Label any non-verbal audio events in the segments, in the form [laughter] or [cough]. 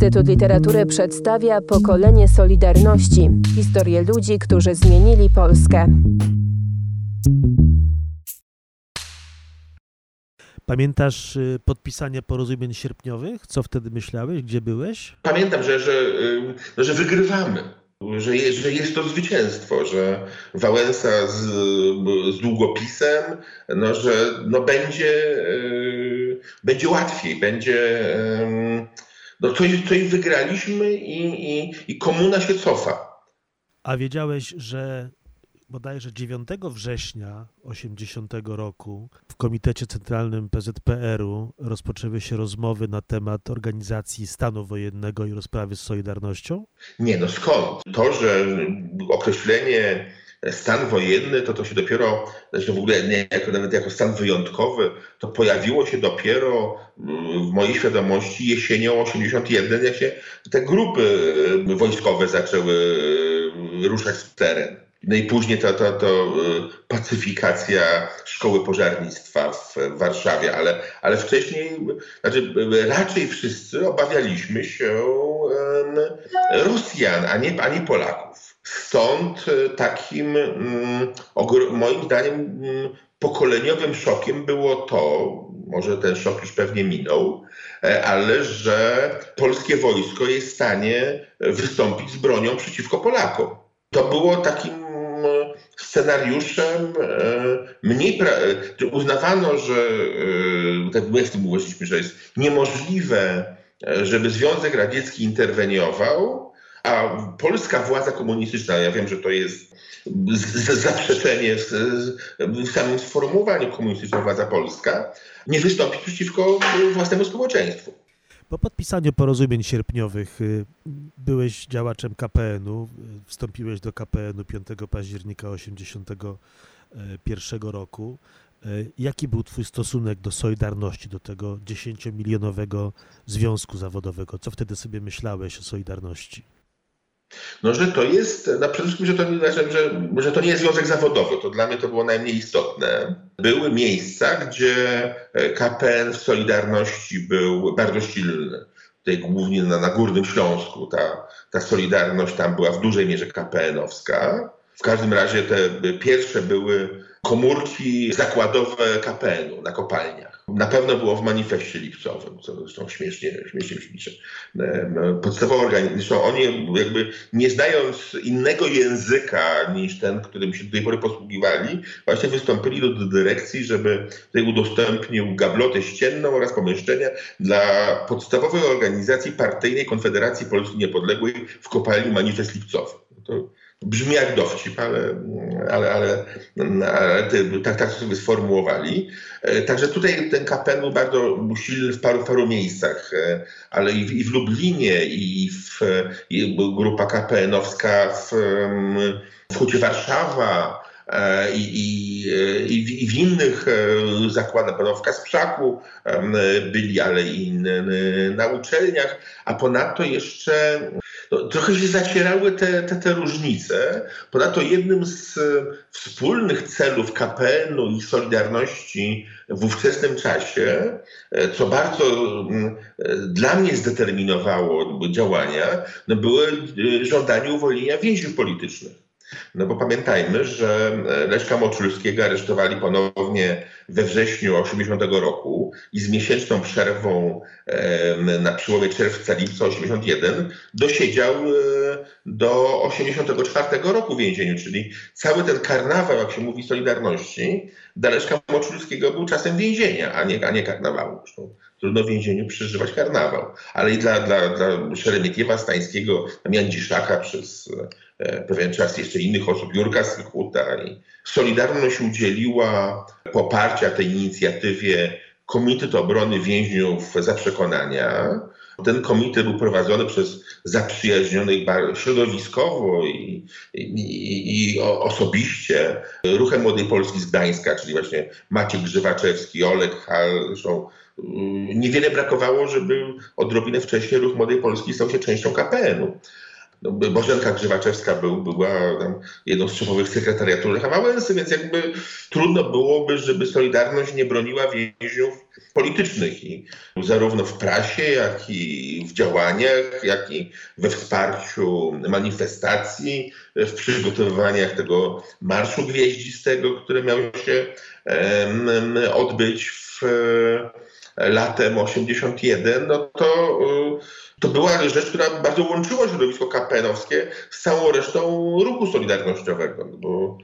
Instytut Literatury przedstawia pokolenie Solidarności historię ludzi, którzy zmienili Polskę. Pamiętasz y, podpisanie porozumień sierpniowych? Co wtedy myślałeś? Gdzie byłeś? Pamiętam, że, że, no, że wygrywamy. Że jest, że jest to zwycięstwo, że Wałęsa z, z długopisem, no, że no, będzie, yy, będzie łatwiej, będzie. Yy, no, coś, coś wygraliśmy i, i, i komuna się cofa. A wiedziałeś, że bodajże 9 września 80 roku w Komitecie Centralnym PZPR-u rozpoczęły się rozmowy na temat organizacji stanu wojennego i rozprawy z Solidarnością? Nie, no skąd? To, że określenie stan wojenny, to to się dopiero, znaczy w ogóle nie jako, nawet jako stan wyjątkowy, to pojawiło się dopiero w mojej świadomości jesienią 81, jak się te grupy wojskowe zaczęły ruszać w teren. No i później to, to, to y, pacyfikacja szkoły pożarnictwa w Warszawie, ale, ale wcześniej, znaczy raczej wszyscy obawialiśmy się Rosjan, a nie, a nie Polaków. Stąd y, takim mm, moim zdaniem mm, pokoleniowym szokiem było to, może ten szok już pewnie minął, e, ale że polskie wojsko jest w stanie wystąpić z bronią przeciwko Polakom. To było takim scenariuszem e, mniej pra- uznawano, że e, tak my w tym uważaliśmy, że jest niemożliwe, e, żeby Związek Radziecki interweniował, a polska władza komunistyczna, ja wiem, że to jest zaprzeczenie w, w samym sformułowaniu komunistyczna władza polska, nie wystąpi przeciwko własnemu społeczeństwu. Po podpisaniu porozumień sierpniowych y, byłeś działaczem KPN-u, y, wstąpiłeś do KPN-u 5 października 1981 roku. Y, jaki był Twój stosunek do Solidarności, do tego 10-milionowego związku zawodowego? Co wtedy sobie myślałeś o Solidarności? No, że to jest, no przede wszystkim, że to, że, że to nie jest związek zawodowy, to dla mnie to było najmniej istotne. Były miejsca, gdzie e, KPN w Solidarności był bardzo silny. Tutaj głównie na, na Górnym Śląsku ta, ta Solidarność tam była w dużej mierze KPN-owska. W każdym razie te pierwsze były komórki zakładowe KPN-u na kopalniach. Na pewno było w manifestie lipcowym, co zresztą śmiesznie, śmiesznie brzmi. Podstawowa organizacja, oni jakby nie znając innego języka niż ten, którym się do tej pory posługiwali, właśnie wystąpili do dyrekcji, żeby tutaj udostępnił gablotę ścienną oraz pomieszczenia dla podstawowej organizacji partyjnej Konfederacji Polski Niepodległej w kopalni Manifest Lipcowy. To Brzmi jak dowcip, ale, ale, ale, ale tak, tak sobie sformułowali. E, także tutaj ten KPN był bardzo silny w paru, paru miejscach, e, ale i w, i w Lublinie, i w i grupa KPN-owska w, w Hucie Warszawa, e, i, i, i, w, innych zakładach, w Kasprzaku byli, ale i na uczelniach, a ponadto jeszcze no, trochę się zacierały te, te, te różnice. Ponadto jednym z e, wspólnych celów KPN-u i Solidarności w ówczesnym czasie, e, co bardzo mm, e, dla mnie zdeterminowało działania, no były żądanie uwolnienia więźniów politycznych. No bo pamiętajmy, że e, Leszka Moczulskiego aresztowali ponownie we wrześniu 80 roku i z miesięczną przerwą na przełomie czerwca-lipca 81 dosiedział e, do 84 roku w więzieniu, czyli cały ten karnawał, jak się mówi, Solidarności, dla Leszka Moczulskiego był czasem więzienia, a nie, a nie karnawału. Zresztą trudno w więzieniu przeżywać karnawał. Ale i dla, dla, dla Szeremietiewa Stańskiego, Miandziszaka przez e, pewien czas jeszcze innych osób, Jurka Sychuta. Solidarność udzieliła poparcia tej inicjatywie Komitet Obrony Więźniów za Przekonania. Ten komitet był prowadzony przez zaprzyjaźnionych środowiskowo i, i, i, osobiście Ruchem Młodej Polski z Gdańska, czyli właśnie Maciek Grzywaczewski, Olek Hal, zresztą niewiele brakowało, żeby odrobinę wcześniej Ruch Młodej Polski stał się częścią KPN-u. No, Bożenka Grzywaczewska był, była jedną z szefowych sekretariatu Lecha Wałęsy, więc jakby trudno byłoby, żeby Solidarność nie broniła więźniów politycznych i zarówno w prasie, jak i w działaniach, jak i we wsparciu manifestacji, w przygotowywaniach tego Marszu Gwieździstego, który miał się odbyć w latem 81, no to, to była rzecz, która bardzo łączyła środowisko kapenowskie z całą resztą ruchu solidarnościowego, bo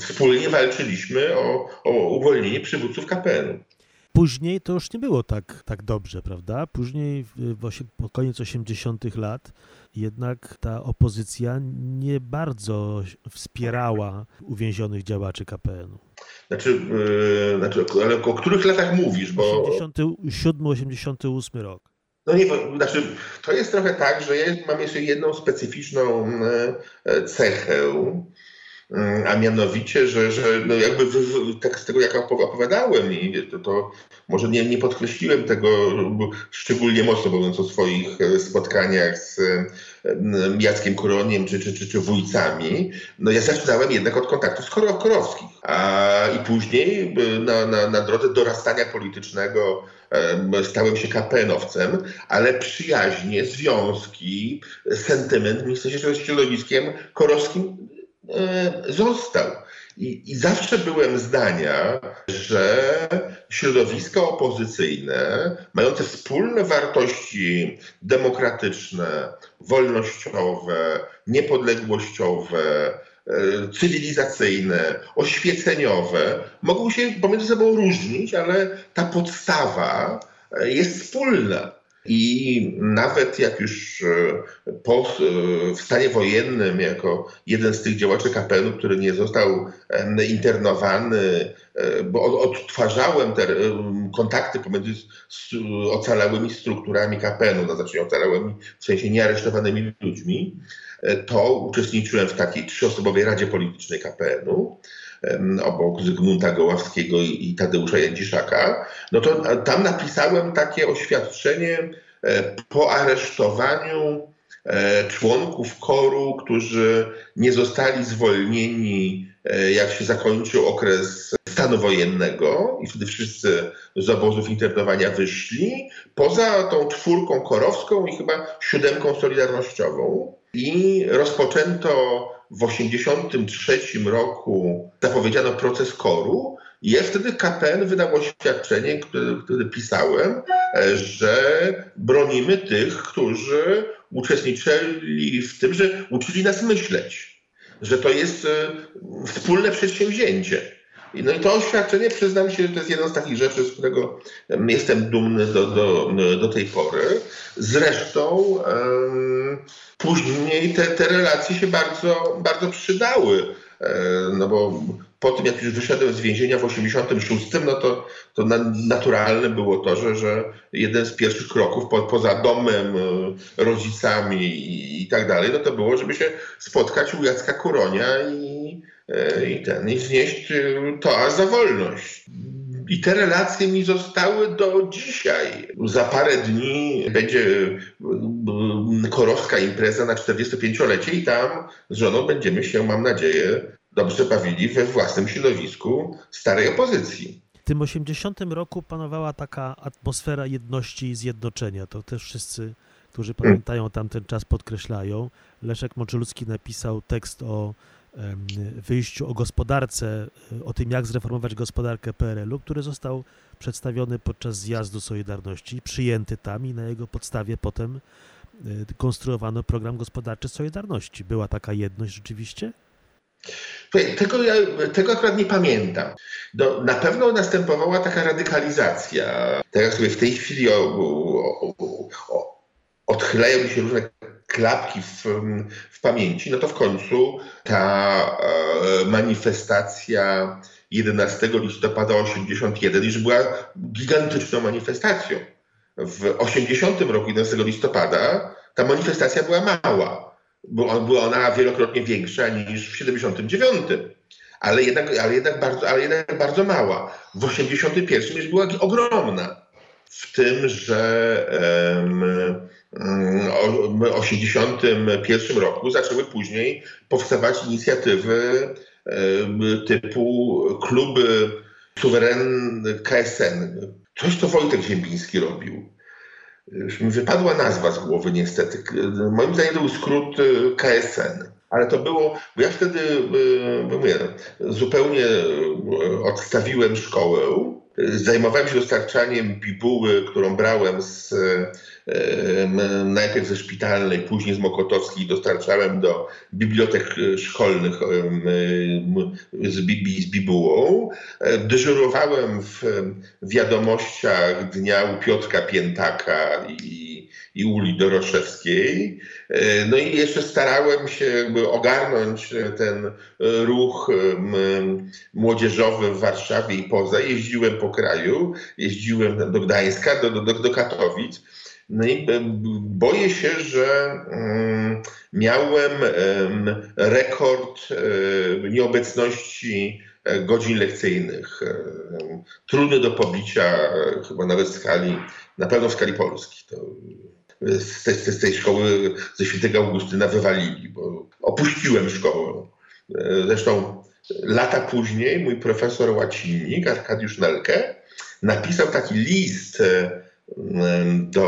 wspólnie walczyliśmy o, o uwolnienie przywódców KPN-u. Później to już nie było tak, tak dobrze, prawda? Później, w, pod koniec 80. lat, jednak ta opozycja nie bardzo wspierała uwięzionych działaczy KPN-u. Znaczy, yy, znaczy, ale o których latach mówisz? Bo... 87-88 rok. No nie, znaczy, to jest trochę tak, że ja mam jeszcze jedną specyficzną e, cechę, a mianowicie, że, że no jakby tak z tego, jak opowiadałem, i to, to może nie, nie podkreśliłem tego szczególnie mocno, mówiąc o swoich e, spotkaniach z Jackiem Kuroniem czy, czy, czy, czy wójcami, no ja zaczynałem jednak od kontaktów z Korowskich. A, I później na, na, na drodze dorastania politycznego stałem się KPN-owcem, ale przyjaźnie, związki, sentyment mi się środowiskiem korowskim e, został. I, I, zawsze byłem zdania, że środowiska opozycyjne, mające wspólne wartości demokratyczne, wolnościowe, niepodległościowe, e, cywilizacyjne, oświeceniowe, mogą się pomiędzy sobą różnić, ale ta podstawa e, jest wspólna. I nawet jak już e, po, w stanie wojennym, jako jeden z tych działaczy kapelu, który nie został internowany, bo odtwarzałem te kontakty pomiędzy ocalałymi strukturami kapelu, no znaczy ocalałymi w sensie niearesztowanymi ludźmi, e, to uczestniczyłem w takiej trzyosobowej Radzie Politycznej KPN-u obok Zygmunta Goławskiego i Tadeusza Jędziszaka, no to tam napisałem takie oświadczenie e, po aresztowaniu e, członków koru, którzy nie zostali zwolnieni, e, jak się zakończył okres stanu wojennego i wtedy wszyscy z obozów internowania wyszli, poza tą czwórką korowską i chyba siódemką solidarnościową. I rozpoczęto w 1983 roku zapowiedziano proces koru. I ja wtedy KPN wydał oświadczenie, które, które pisałem, e, że bronimy tych, którzy uczestniczyli w tym, że uczyli nas myśleć, że to jest e, wspólne przedsięwzięcie. No i to oświadczenie, przyznam się, to jest jedna z takich rzeczy, z którego jestem dumny do, do, do tej pory. Zresztą um, później te, te relacje się bardzo, bardzo przydały. Um, no bo po tym, jak już wyszedłem z więzienia w 86, no to, to naturalne było to, że, że jeden z pierwszych kroków po, poza domem, e, rodzicami i, i, tak dalej, no to było, żeby się spotkać u Jacka Kuronia i, e, i ten, i znieść e, toast za wolność. I te relacje mi zostały do dzisiaj. Za parę dni będzie korowska impreza na 45-lecie i tam z żoną będziemy się, mam nadzieję, dobrze bawili we własnym środowisku starej opozycji. W tym 80 roku panowała taka atmosfera jedności i zjednoczenia. To też wszyscy, którzy pamiętają tamten czas, podkreślają. Leszek Moczylski napisał tekst o wyjściu o gospodarce, o tym, jak zreformować gospodarkę PRL-u, który został przedstawiony podczas zjazdu Solidarności, przyjęty tam i na jego podstawie potem e, konstruowano program gospodarczy Solidarności. Była taka jedność rzeczywiście? Tego, tego akurat nie pamiętam. No, na pewno następowała taka radykalizacja. Jak sobie w tej chwili o, o, o, odchylają mi się różne klapki w, w pamięci, no to w końcu ta e, manifestacja 11 listopada 81 już była gigantyczną manifestacją. W 80 roku 11 listopada ta manifestacja była mała była ona wielokrotnie większa niż w 79. Ale jednak, ale jednak, bardzo, ale jednak bardzo mała. W 81 już była ogromna. w tym, że w 1981 roku zaczęły później powstawać inicjatywy typu kluby suweren KSN. Coś, co Wojtek Ziembiński robił. Już mi wypadła nazwa z głowy niestety. Moim zdaniem to był skrót y, KSN. Ale to było, bo ja wtedy y, mówię, zupełnie y, odstawiłem szkołę. Zajmowałem się dostarczaniem bibuły, którą brałem z najpierw ze szpitalnej, później z Mokotowskiej dostarczałem do bibliotek szkolnych z, z bibułą. Dyżurowałem w wiadomościach dnia u Piotrka Piętaka i, i Uli Doroszewskiej. No i jeszcze starałem się jakby ogarnąć ten ruch młodzieżowy w Warszawie i poza. Jeździłem po kraju, jeździłem do Gdańska, do, do, do Katowic. No i boję się, że mm, miałem rekord nieobecności e, godzin lekcyjnych. Trudny do pobicia, e, chyba nawet w skali, na pewno w skali Polski. To z, tej, z tej szkoły ze świętego Augustyna wywalili, bo opuściłem szkołę. E, zresztą lata później mój profesor łacinik, Arkadiusz Nelke, napisał taki list do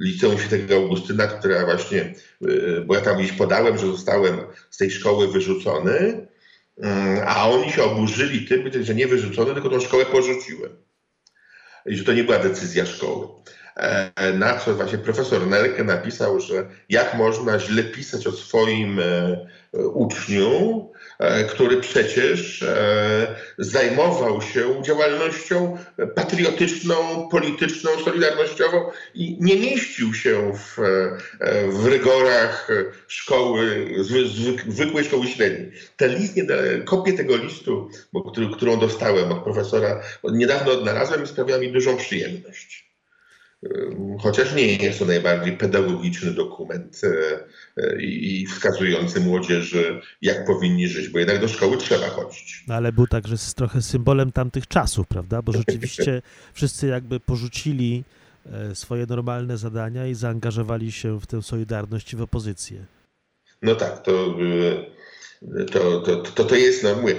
Liceum Świętego Augustyna, która właśnie, y, bo ja tam gdzieś podałem, że zostałem z tej szkoły wyrzucony, a oni się oburzyli tym, że nie wyrzucony, tylko tą szkołę porzuciłem. I że to nie była decyzja szkoły. E, na co właśnie profesor Nelke napisał, że jak można źle pisać o swoim e, uczniu, E, który przecież zajmował się działalnością patriotyczną, polityczną, solidarnościową i nie mieścił się w, w rygorach szkoły, zwykłej szkoły średniej. Ten list, kopię tego listu, bo, którą dostałem od profesora, niedawno odnalazłem i sprawia mi dużą przyjemność chociaż nie jest to najbardziej pedagogiczny dokument e, e, i wskazujący młodzieży, jak powinni żyć, bo jednak do szkoły trzeba chodzić. No ale był także trochę symbolem tamtych czasów, prawda? Bo rzeczywiście [laughs] wszyscy jakby porzucili e, swoje normalne zadania i zaangażowali się w tę solidarność i w opozycję. No tak, to, to, to, to, to jest, no mówię,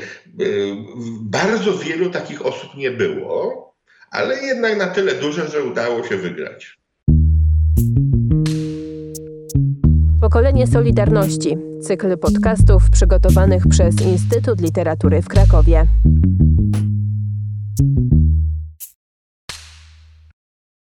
bardzo wielu takich osób nie było, ale jednak na tyle duże, że udało się wygrać. Pokolenie Solidarności. Cykl podcastów przygotowanych przez Instytut Literatury w Krakowie.